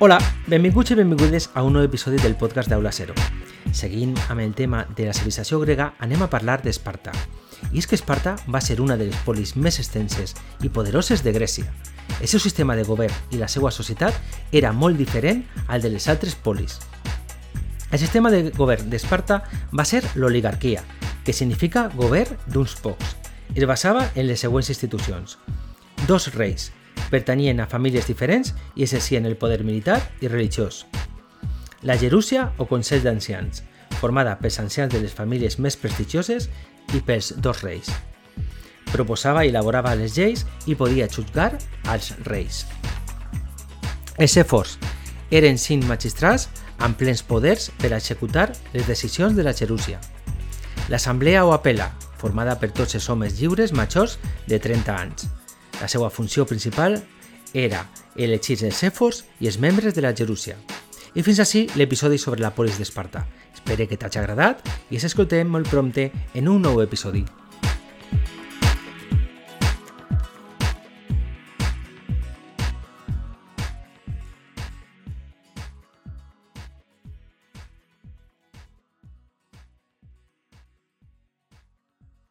Hola, benvinguts i benvingudes a un nou episodi del podcast d'Aula Zero. Seguint amb el tema de la civilització grega, anem a parlar d'Esparta. I és que Esparta va ser una de les polis més extenses i poderoses de Grècia. El seu sistema de govern i la seva societat era molt diferent al de les altres polis. El sistema de govern d'Esparta va ser l'oligarquia, que significa govern d'uns pocs. Es basava en les següents institucions. Dos reis, pertanyien a famílies diferents i exercien el poder militar i religiós. La Gerúsia o Consell d'Ancians, formada pels ancians de les famílies més prestigioses i pels dos reis. Proposava i elaborava les lleis i podia jutjar als reis. Els èfors eren cinc magistrats amb plens poders per executar les decisions de la Gerúsia. L'assemblea o apel·la, formada per tots els homes lliures majors de 30 anys. La seva funció principal era elegir els èfors i els membres de la Gerúsia. I fins així l'episodi sobre la polis d'Esparta. Espero que t'hagi agradat i ens escoltem molt prompte en un nou episodi.